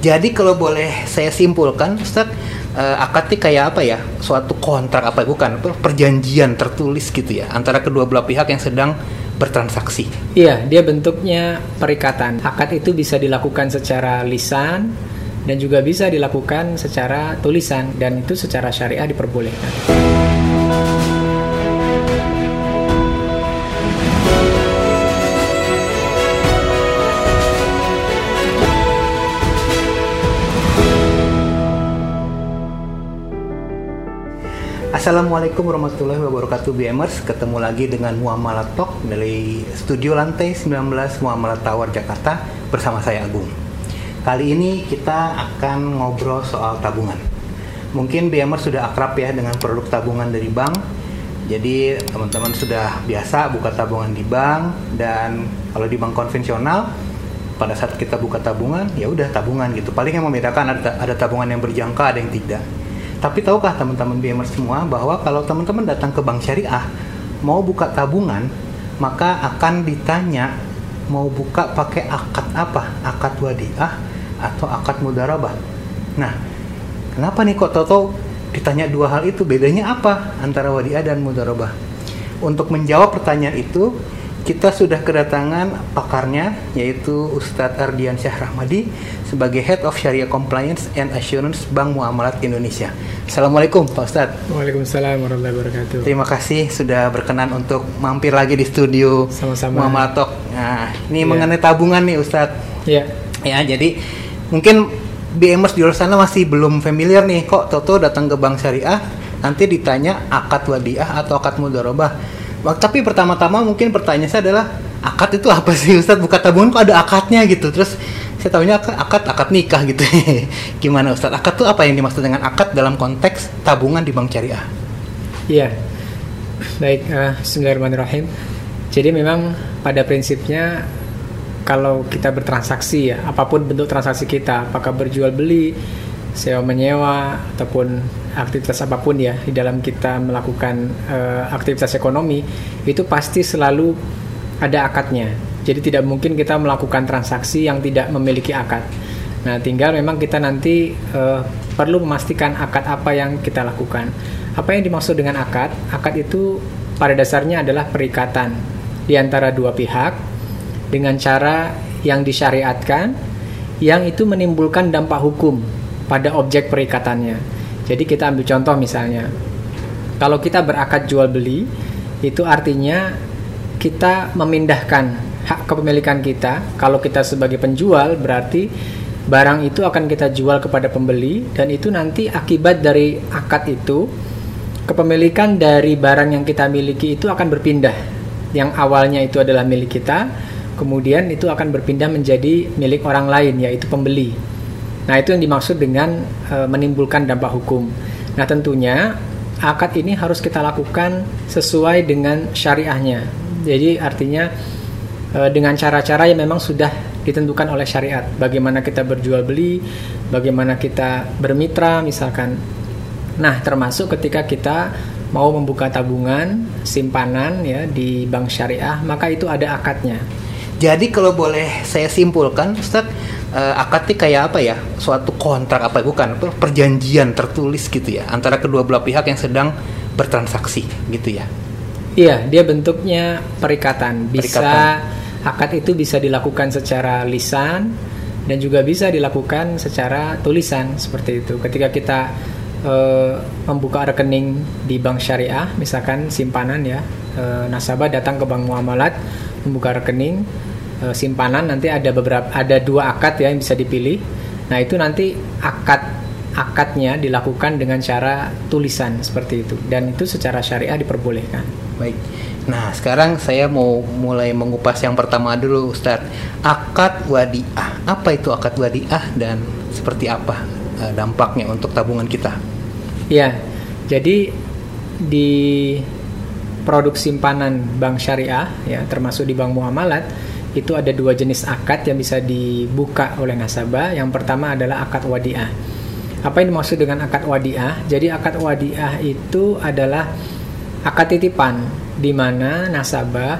Jadi kalau boleh saya simpulkan, Ustaz, uh, akad itu kayak apa ya? Suatu kontrak apa bukan? Perjanjian tertulis gitu ya antara kedua belah pihak yang sedang bertransaksi. Iya, dia bentuknya perikatan. Akad itu bisa dilakukan secara lisan dan juga bisa dilakukan secara tulisan dan itu secara syariah diperbolehkan. Assalamualaikum warahmatullahi wabarakatuh BMers Ketemu lagi dengan Muamalat Talk dari studio lantai 19 Muamalat Tower Jakarta bersama saya Agung. Kali ini kita akan ngobrol soal tabungan. Mungkin BMers sudah akrab ya dengan produk tabungan dari bank. Jadi teman-teman sudah biasa buka tabungan di bank Dan kalau di bank konvensional pada saat kita buka tabungan ya udah tabungan gitu. Paling yang membedakan ada, ada tabungan yang berjangka ada yang tidak tapi tahukah teman-teman BMR semua bahwa kalau teman-teman datang ke bank syariah mau buka tabungan, maka akan ditanya mau buka pakai akad apa? Akad wadiah atau akad mudarabah. Nah, kenapa nih kok Toto ditanya dua hal itu? Bedanya apa antara wadiah dan mudarabah? Untuk menjawab pertanyaan itu, kita sudah kedatangan pakarnya yaitu Ustadz Ardian Syah Rahmadi sebagai Head of Sharia Compliance and Assurance Bank Muamalat Indonesia. Assalamualaikum Pak Ustadz. Waalaikumsalam warahmatullahi wabarakatuh. Terima kasih sudah berkenan untuk mampir lagi di studio Sama-sama. Muamalat Talk. Nah, ini Ya. mengenai tabungan nih Ustadz. Ya, Ya, jadi mungkin BMers di luar sana masih belum familiar nih kok Toto datang ke bank syariah nanti ditanya akad wadiah atau akad mudharabah. Tapi pertama-tama mungkin pertanyaan saya adalah akad itu apa sih Ustadz? Buka tabungan kok ada akadnya gitu. Terus saya tahunya akad akad, nikah gitu. Gimana Ustadz? Akad itu apa yang dimaksud dengan akad dalam konteks tabungan di bank syariah? iya. Baik, eh, Bismillahirrahmanirrahim. Jadi memang pada prinsipnya kalau kita bertransaksi ya, apa pun bentuk transaksi kita, apakah berjual beli, sewa menyewa ataupun aktivitas apa pun ya di dalam kita melakukan eh, aktivitas ekonomi itu pasti selalu ada akadnya. Jadi tidak mungkin kita melakukan transaksi yang tidak memiliki akad. Nah, tinggal memang kita nanti eh, perlu memastikan akad apa yang kita lakukan. Apa yang dimaksud dengan akad? Akad itu pada dasarnya adalah perikatan di antara dua pihak dengan cara yang disyariatkan yang itu menimbulkan dampak hukum pada objek perikatannya. Jadi kita ambil contoh misalnya, kalau kita berakad jual beli, itu artinya kita memindahkan hak kepemilikan kita. Kalau kita sebagai penjual berarti barang itu akan kita jual kepada pembeli dan itu nanti akibat dari akad itu kepemilikan dari barang yang kita miliki itu akan berpindah. Yang awalnya itu adalah milik kita, kemudian itu akan berpindah menjadi milik orang lain yaitu pembeli. Nah, itu yang dimaksud dengan e, menimbulkan dampak hukum. Nah, tentunya akad ini harus kita lakukan sesuai dengan syariahnya. Jadi artinya e, dengan cara-cara yang memang sudah ditentukan oleh syariat. Bagaimana kita berjual beli, bagaimana kita bermitra misalkan. Nah, termasuk ketika kita mau membuka tabungan simpanan ya di bank syariah, maka itu ada akadnya. Jadi kalau boleh saya simpulkan, Ustaz, eh, akad itu kayak apa ya? Suatu kontrak apa bukan? Perjanjian tertulis gitu ya antara kedua belah pihak yang sedang bertransaksi gitu ya. Iya, dia bentuknya perikatan. Bisa Perikatan. akad itu bisa dilakukan secara lisan dan juga bisa dilakukan secara tulisan seperti itu. Ketika kita eh, membuka rekening di bank syariah, misalkan simpanan ya, eh, nasabah datang ke bank muamalat membuka rekening eh, simpanan nanti ada beberapa ada dua akad ya yang bisa dipilih. Nah, itu nanti akad akadnya dilakukan dengan cara tulisan seperti itu dan itu secara syariah diperbolehkan. Baik. Nah, sekarang saya mau mulai mengupas yang pertama dulu, Ustadz. Akad wadiah. Apa itu akad wadiah dan seperti apa eh, dampaknya untuk tabungan kita? Ya, jadi di produk simpanan bank syariah ya termasuk di bank muamalat itu ada dua jenis akad yang bisa dibuka oleh nasabah. Yang pertama adalah akad wadiah. Apa yang dimaksud dengan akad wadiah? Jadi akad wadiah itu adalah akad titipan di mana nasabah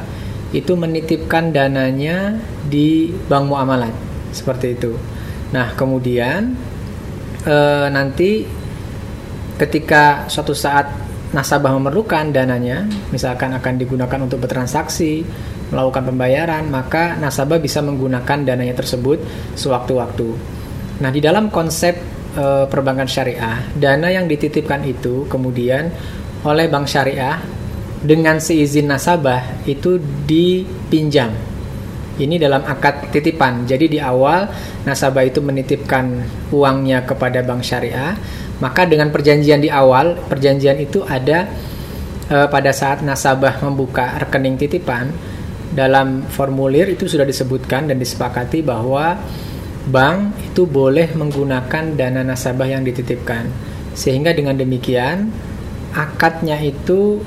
itu menitipkan dananya di bank muamalat seperti itu. Nah, kemudian uh, nanti ketika suatu saat nasabah memerlukan dananya, misalkan akan digunakan untuk bertransaksi, melakukan pembayaran, maka nasabah bisa menggunakan dananya tersebut sewaktu-waktu. Nah, di dalam konsep e, perbankan syariah, dana yang dititipkan itu kemudian oleh bank syariah dengan seizin nasabah itu dipinjam. Ini dalam akad titipan. Jadi di awal nasabah itu menitipkan uangnya kepada bank syariah, maka dengan perjanjian di awal, perjanjian itu ada e, pada saat nasabah membuka rekening titipan dalam formulir itu sudah disebutkan dan disepakati bahwa bank itu boleh menggunakan dana nasabah yang dititipkan. Sehingga dengan demikian akadnya itu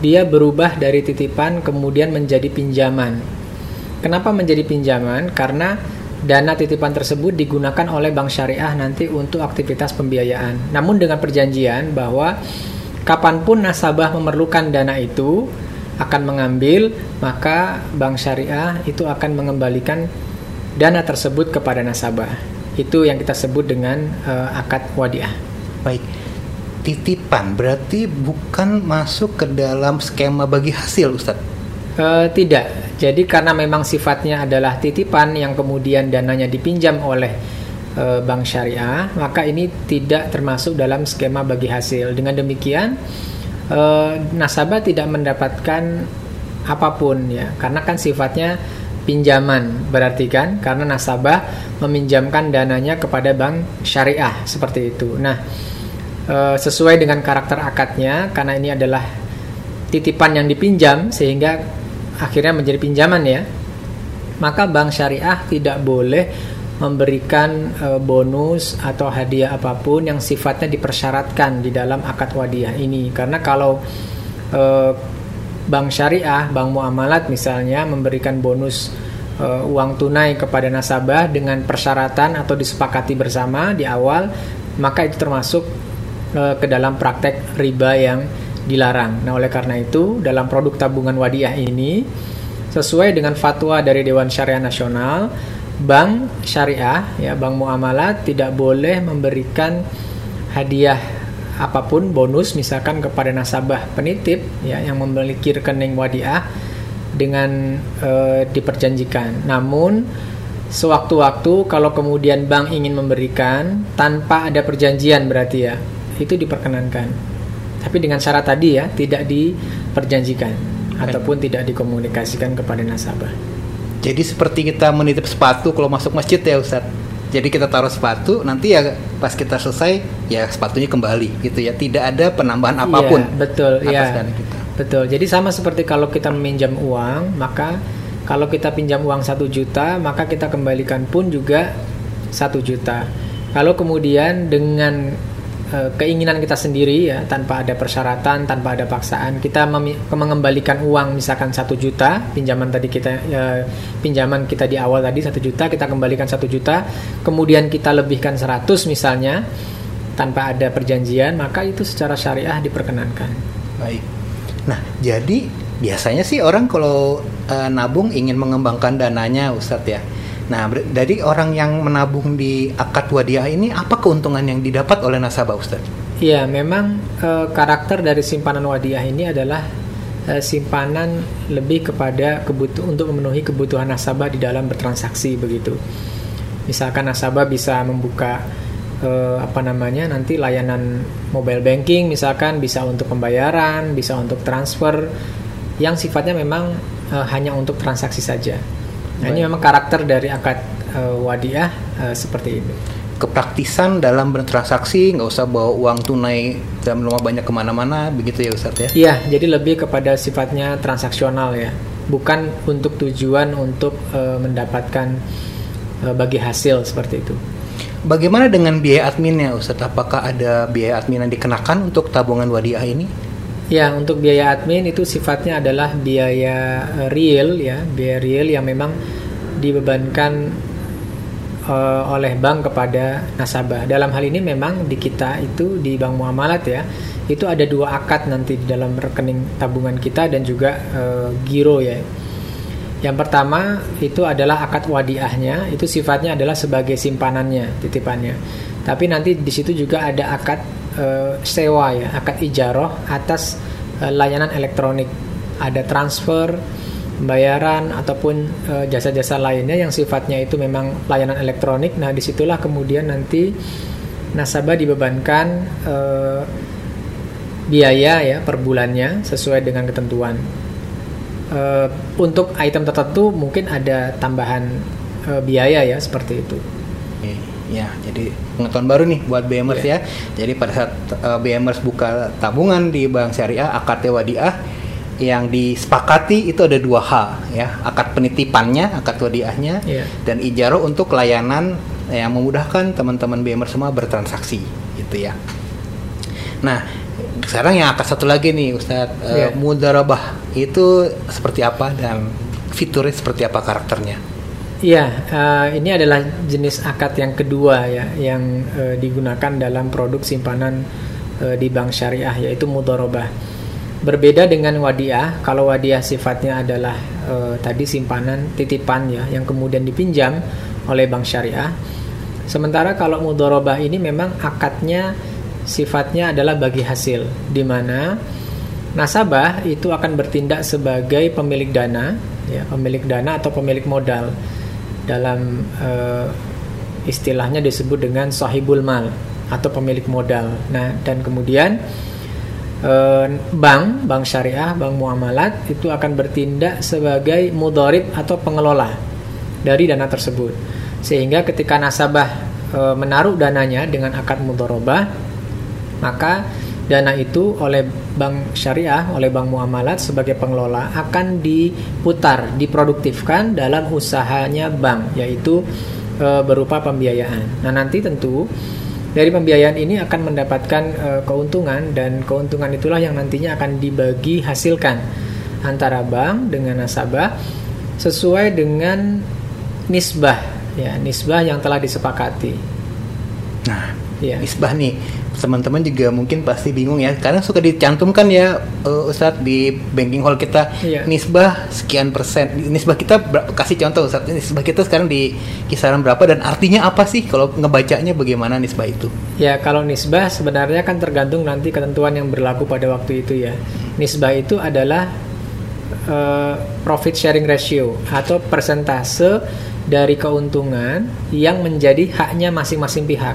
dia berubah dari titipan kemudian menjadi pinjaman. Kenapa menjadi pinjaman? Karena dana titipan tersebut digunakan oleh bank syariah nanti untuk aktivitas pembiayaan. Namun dengan perjanjian bahwa kapan pun nasabah memerlukan dana itu akan mengambil, maka bank syariah itu akan mengembalikan dana tersebut kepada nasabah. Itu yang kita sebut dengan uh, akad wadiah. Baik. Titipan berarti bukan masuk ke dalam skema bagi hasil, Ustadz? Uh, tidak jadi karena memang sifatnya adalah titipan yang kemudian dananya dipinjam oleh e, bank syariah, maka ini tidak termasuk dalam skema bagi hasil. Dengan demikian e, nasabah tidak mendapatkan apa pun ya, karena kan sifatnya pinjaman berarti kan? Karena nasabah meminjamkan dananya kepada bank syariah seperti itu. Nah, e, sesuai dengan karakter akadnya karena ini adalah titipan yang dipinjam sehingga akhirnya menjadi pinjaman ya. Maka bank syariah tidak boleh memberikan e, bonus atau hadiah apa pun yang sifatnya dipersyaratkan di dalam akad wadiah ini karena kalau e, bank syariah bank muamalat misalnya memberikan bonus e, uang tunai kepada nasabah dengan persyaratan atau disepakati bersama di awal maka itu termasuk e, ke dalam praktek riba yang dilarang. Nah, oleh karena itu, dalam produk tabungan wadiah ini sesuai dengan fatwa dari Dewan Syariah Nasional, bank syariah ya, bank muamalat tidak boleh memberikan hadiah apa pun bonus misalkan kepada nasabah penitip ya yang memiliki rekening wadiah dengan e, diperjanjikan. Namun sewaktu-waktu kalau kemudian bank ingin memberikan tanpa ada perjanjian berarti ya itu diperkenankan. Tapi dengan syarat tadi ya, tidak diperjanjikan ataupun tidak dikomunikasikan kepada nasabah. Jadi seperti kita menitip sepatu kalau masuk masjid ya Ustadz. Jadi kita taruh sepatu, nanti ya pas kita selesai ya sepatunya kembali gitu ya. Tidak ada penambahan iya, apa pun. Ya, betul, ya. Kita. Betul. Jadi sama seperti kalau kita meminjam uang, maka kalau kita pinjam uang satu juta, maka kita kembalikan pun juga satu juta. Kalau kemudian dengan Eh, keinginan kita sendiri ya tanpa ada persyaratan tanpa ada paksaan kita mengembalikan uang misalkan satu juta pinjaman tadi kita ya, pinjaman kita di awal tadi satu juta kita kembalikan satu juta kemudian kita lebihkan 100 misalnya tanpa ada perjanjian maka itu secara syariah diperkenankan. Baik. Nah jadi biasanya sih orang kalau uh, nabung ingin mengembangkan dananya Ustadz ya Nah, dari orang yang menabung di akad wadiah ini apa keuntungan yang didapat oleh nasabah Ustaz? Iya, memang e, karakter dari simpanan wadiah ini adalah e, simpanan lebih kepada kebutuh untuk memenuhi kebutuhan nasabah di dalam bertransaksi begitu. Misalkan nasabah bisa membuka e, apa namanya nanti layanan mobile banking misalkan bisa untuk pembayaran, bisa untuk transfer yang sifatnya memang e, hanya untuk transaksi saja. Nah, ini memang karakter dari akad uh, wadiah uh, seperti ini. Kepraktisan dalam bertransaksi nggak usah bawa uang tunai dalam rumah banyak ke mana-mana, begitu ya Ustadz ya? Iya, jadi lebih kepada sifatnya transaksional ya, bukan untuk tujuan untuk uh, mendapatkan uh, bagi hasil seperti itu. Bagaimana dengan biaya adminnya Ustadz? Apakah ada biaya admin yang dikenakan untuk tabungan wadiah ini? Ya, untuk biaya admin itu sifatnya adalah biaya eh, real ya, biaya real yang memang dibebankan uh, oleh bank kepada nasabah. Dalam hal ini memang di kita itu di Bank Muamalat ya, itu ada dua akad nanti di dalam rekening tabungan kita dan juga uh, giro ya. Yang pertama itu adalah akad wadiahnya, itu sifatnya adalah sebagai simpanannya, titipannya. Tapi nanti di situ juga ada akad e, sewa ya, akad ijaroh atas e, layanan elektronik. Ada transfer, pembayaran ataupun e, jasa-jasa lainnya yang sifatnya itu memang layanan elektronik. Nah, di situlah kemudian nanti nasabah dibebankan e, biaya ya per bulannya sesuai dengan ketentuan uh, untuk item tertentu mungkin ada tambahan uh, biaya ya seperti itu. Oke, ya, jadi pengetahuan baru nih buat BMers yeah. ya. Jadi pada saat uh, BMers buka tabungan di bank syariah akad wadiah yang disepakati itu ada dua hal ya akad penitipannya akad wadiahnya yeah. dan ijaro untuk layanan yang memudahkan teman-teman BMers semua bertransaksi gitu ya. Nah sekarang yang akad satu lagi nih Ustadz yeah. uh, mudarabah itu seperti apa dan fiturnya seperti apa karakternya? Iya, uh, ini adalah jenis akad yang kedua ya yang uh, digunakan dalam produk simpanan uh, di bank syariah yaitu mudharabah. Berbeda dengan wadiah, kalau wadiah sifatnya adalah uh, tadi simpanan titipan ya yang kemudian dipinjam oleh bank syariah. Sementara kalau mudharabah ini memang akadnya sifatnya adalah bagi hasil di mana nasabah itu akan bertindak sebagai pemilik dana, ya, pemilik dana atau pemilik modal. Dalam uh, istilahnya disebut dengan sahibul mal atau pemilik modal. Nah, dan kemudian uh, bank, bank syariah, bank muamalat itu akan bertindak sebagai mudorib atau pengelola dari dana tersebut. Sehingga ketika nasabah uh, menaruh dananya dengan akad mudorobah, maka dana itu oleh bank syariah, oleh bank muamalat sebagai pengelola akan diputar, diproduktifkan dalam usahanya bank, yaitu e, berupa pembiayaan. Nah, nanti tentu dari pembiayaan ini akan mendapatkan e, keuntungan dan keuntungan itulah yang nantinya akan dibagi hasilkan antara bank dengan nasabah sesuai dengan nisbah ya, nisbah yang telah disepakati. Nah, ya. nisbah nih teman-teman juga mungkin pasti bingung ya karena suka dicantumkan ya uh, Ustadz di banking hall kita iya. nisbah sekian persen nisbah kita kasih contoh Ustadz nisbah kita sekarang di kisaran berapa dan artinya apa sih kalau ngebacanya bagaimana nisbah itu ya kalau nisbah sebenarnya kan tergantung nanti ketentuan yang berlaku pada waktu itu ya nisbah itu adalah uh, profit sharing ratio atau persentase dari keuntungan yang menjadi haknya masing-masing pihak.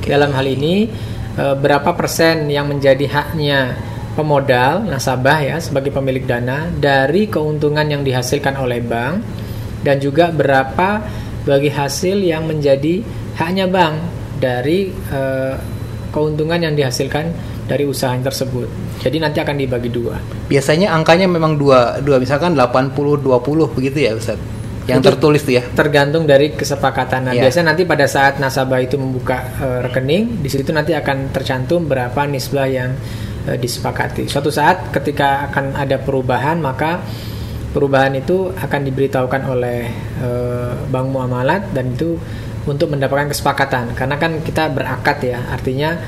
Okay. Dalam hal ini e, berapa persen yang menjadi haknya pemodal nasabah ya sebagai pemilik dana dari keuntungan yang dihasilkan oleh bank dan juga berapa bagi hasil yang menjadi haknya bank dari e, keuntungan yang dihasilkan dari usaha tersebut. Jadi nanti akan dibagi dua. Biasanya angkanya memang dua, dua misalkan 80 20 begitu ya Ustaz yang itu tertulis tuh ya? tergantung dari kesepakatan. Nah yeah. biasanya nanti pada saat nasabah itu membuka uh, rekening di situ nanti akan tercantum berapa nisbah yang uh, disepakati. Suatu saat ketika akan ada perubahan maka perubahan itu akan diberitahukan oleh uh, bank muamalat dan itu untuk mendapatkan kesepakatan. Karena kan kita berakad ya artinya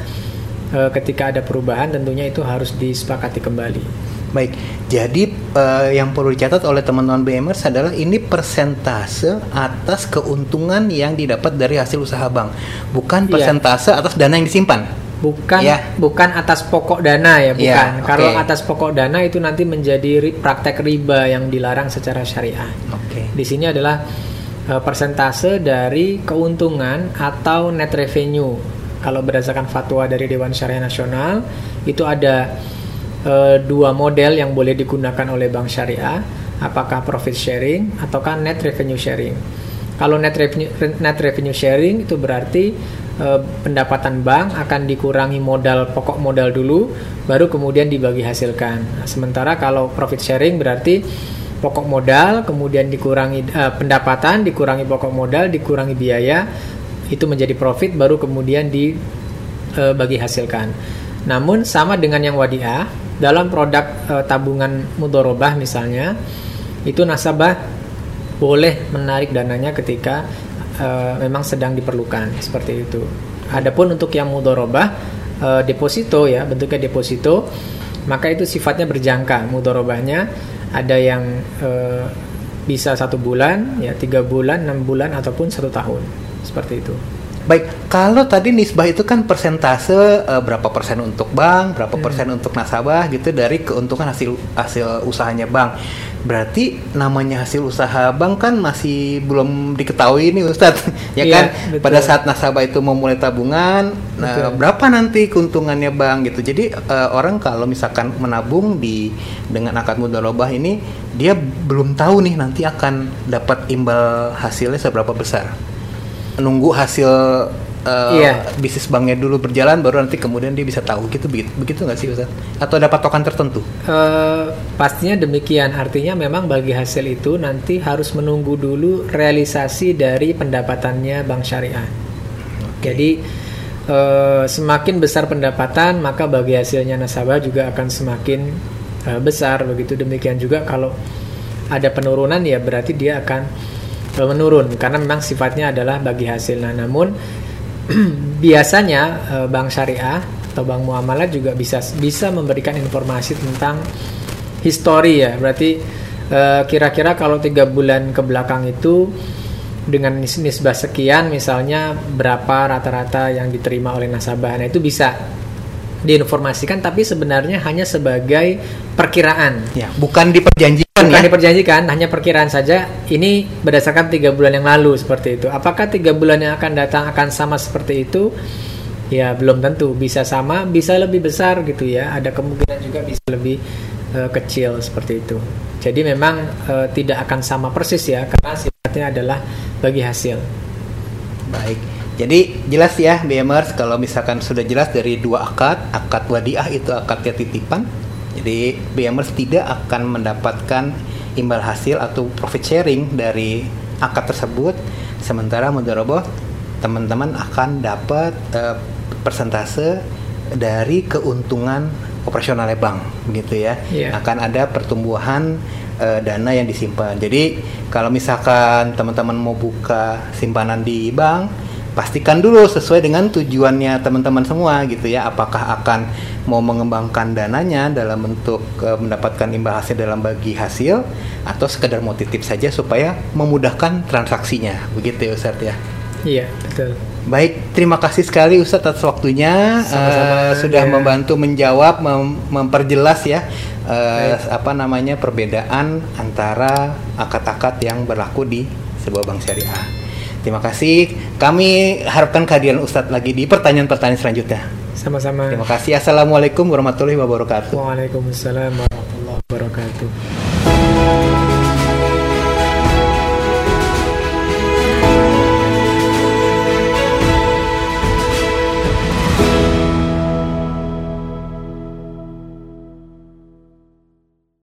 uh, ketika ada perubahan tentunya itu harus disepakati kembali Baik, jadi uh, yang perlu dicatat oleh teman-teman BMers adalah ini persentase atas keuntungan yang didapat dari hasil usaha bank, bukan iya. persentase yeah. atas dana yang disimpan. Bukan, yeah. bukan atas pokok dana ya, iya, bukan. Yeah, okay. Kalau atas pokok dana itu nanti menjadi ri praktek riba yang dilarang secara syariah. Okay. Di sini adalah uh, persentase dari keuntungan atau net revenue. Kalau berdasarkan fatwa dari Dewan Syariah Nasional itu ada uh, dua model yang boleh digunakan oleh bank syariah, apakah profit sharing ataukah net revenue sharing. Kalau net revenue net revenue sharing itu berarti uh, pendapatan bank akan dikurangi modal pokok modal dulu, baru kemudian dibagi hasilkan. Nah, sementara kalau profit sharing berarti pokok modal kemudian dikurangi uh, pendapatan dikurangi pokok modal dikurangi biaya itu menjadi profit baru kemudian dibagi hasilkan. Namun sama dengan yang wadiah dalam produk e, tabungan mudorobah misalnya itu nasabah boleh menarik dananya ketika e, memang sedang diperlukan seperti itu. Adapun untuk yang mudorobah e, deposito ya bentuknya deposito maka itu sifatnya berjangka mudorobahnya ada yang e, bisa satu bulan, ya tiga bulan, enam bulan ataupun satu tahun seperti itu. Baik, kalau tadi nisbah itu kan persentase uh, berapa persen untuk bank, berapa hmm. persen untuk nasabah gitu dari keuntungan hasil hasil usahanya bank. Berarti namanya hasil usaha bank kan masih belum diketahui nih Ustadz. ya iya, kan betul. pada saat nasabah itu mau mulai tabungan, nah, berapa nanti keuntungannya bank gitu. Jadi uh, orang kalau misalkan menabung di dengan akad mudharabah ini dia belum tahu nih nanti akan dapat imbal hasilnya seberapa besar nunggu hasil uh, iya. bisnis banknya dulu berjalan baru nanti kemudian dia bisa tahu gitu begitu begitu nggak sih Ustaz? Atau ada patokan tertentu? Uh, pastinya demikian. Artinya memang bagi hasil itu nanti harus menunggu dulu realisasi dari pendapatannya bank syariah. Okay. Jadi uh, semakin besar pendapatan maka bagi hasilnya nasabah juga akan semakin uh, besar begitu. Demikian juga kalau ada penurunan ya berarti dia akan menurun karena memang sifatnya adalah bagi hasil. Nah, namun biasanya eh, bank syariah atau bank muamalat juga bisa bisa memberikan informasi tentang histori ya. Berarti eh, kira-kira kalau tiga bulan ke belakang itu dengan nisbah sekian misalnya berapa rata-rata yang diterima oleh nasabah. Nah, itu bisa diinformasikan tapi sebenarnya hanya sebagai perkiraan. Ya, bukan diperjanjikan bukan ya. diperjanjikan, hanya perkiraan saja. Ini berdasarkan tiga bulan yang lalu seperti itu. Apakah tiga bulan yang akan datang akan sama seperti itu? Ya belum tentu. Bisa sama, bisa lebih besar gitu ya. Ada kemungkinan juga bisa lebih uh, kecil seperti itu. Jadi memang uh, tidak akan sama persis ya karena sifatnya adalah bagi hasil. Baik. Jadi jelas ya BMers kalau misalkan sudah jelas dari dua akad, akad wadiah itu akadnya titipan. Jadi BMers tidak akan mendapatkan imbal hasil atau profit sharing dari akad tersebut. Sementara mudharabah teman-teman akan dapat uh, persentase dari keuntungan operasionalnya bank begitu ya. Yeah. Akan ada pertumbuhan uh, dana yang disimpan. Jadi kalau misalkan teman-teman mau buka simpanan di bank pastikan dulu sesuai dengan tujuannya teman-teman semua gitu ya. Apakah akan mau mengembangkan dananya dalam bentuk e, mendapatkan imbal hasil dalam bagi hasil atau sekedar mau titip saja supaya memudahkan transaksinya. Begitu ya Ustadz ya? Iya betul. Baik, terima kasih sekali Ustadz atas waktunya. Uh, sudah ya. membantu menjawab, mem memperjelas ya uh, apa namanya perbedaan antara akad-akad yang berlaku di sebuah bank syariah. Terima kasih. Kami harapkan kehadiran Ustadz lagi di pertanyaan-pertanyaan selanjutnya. Sama-sama. Terima kasih. Assalamualaikum warahmatullahi wabarakatuh. Waalaikumsalam warahmatullahi wabarakatuh.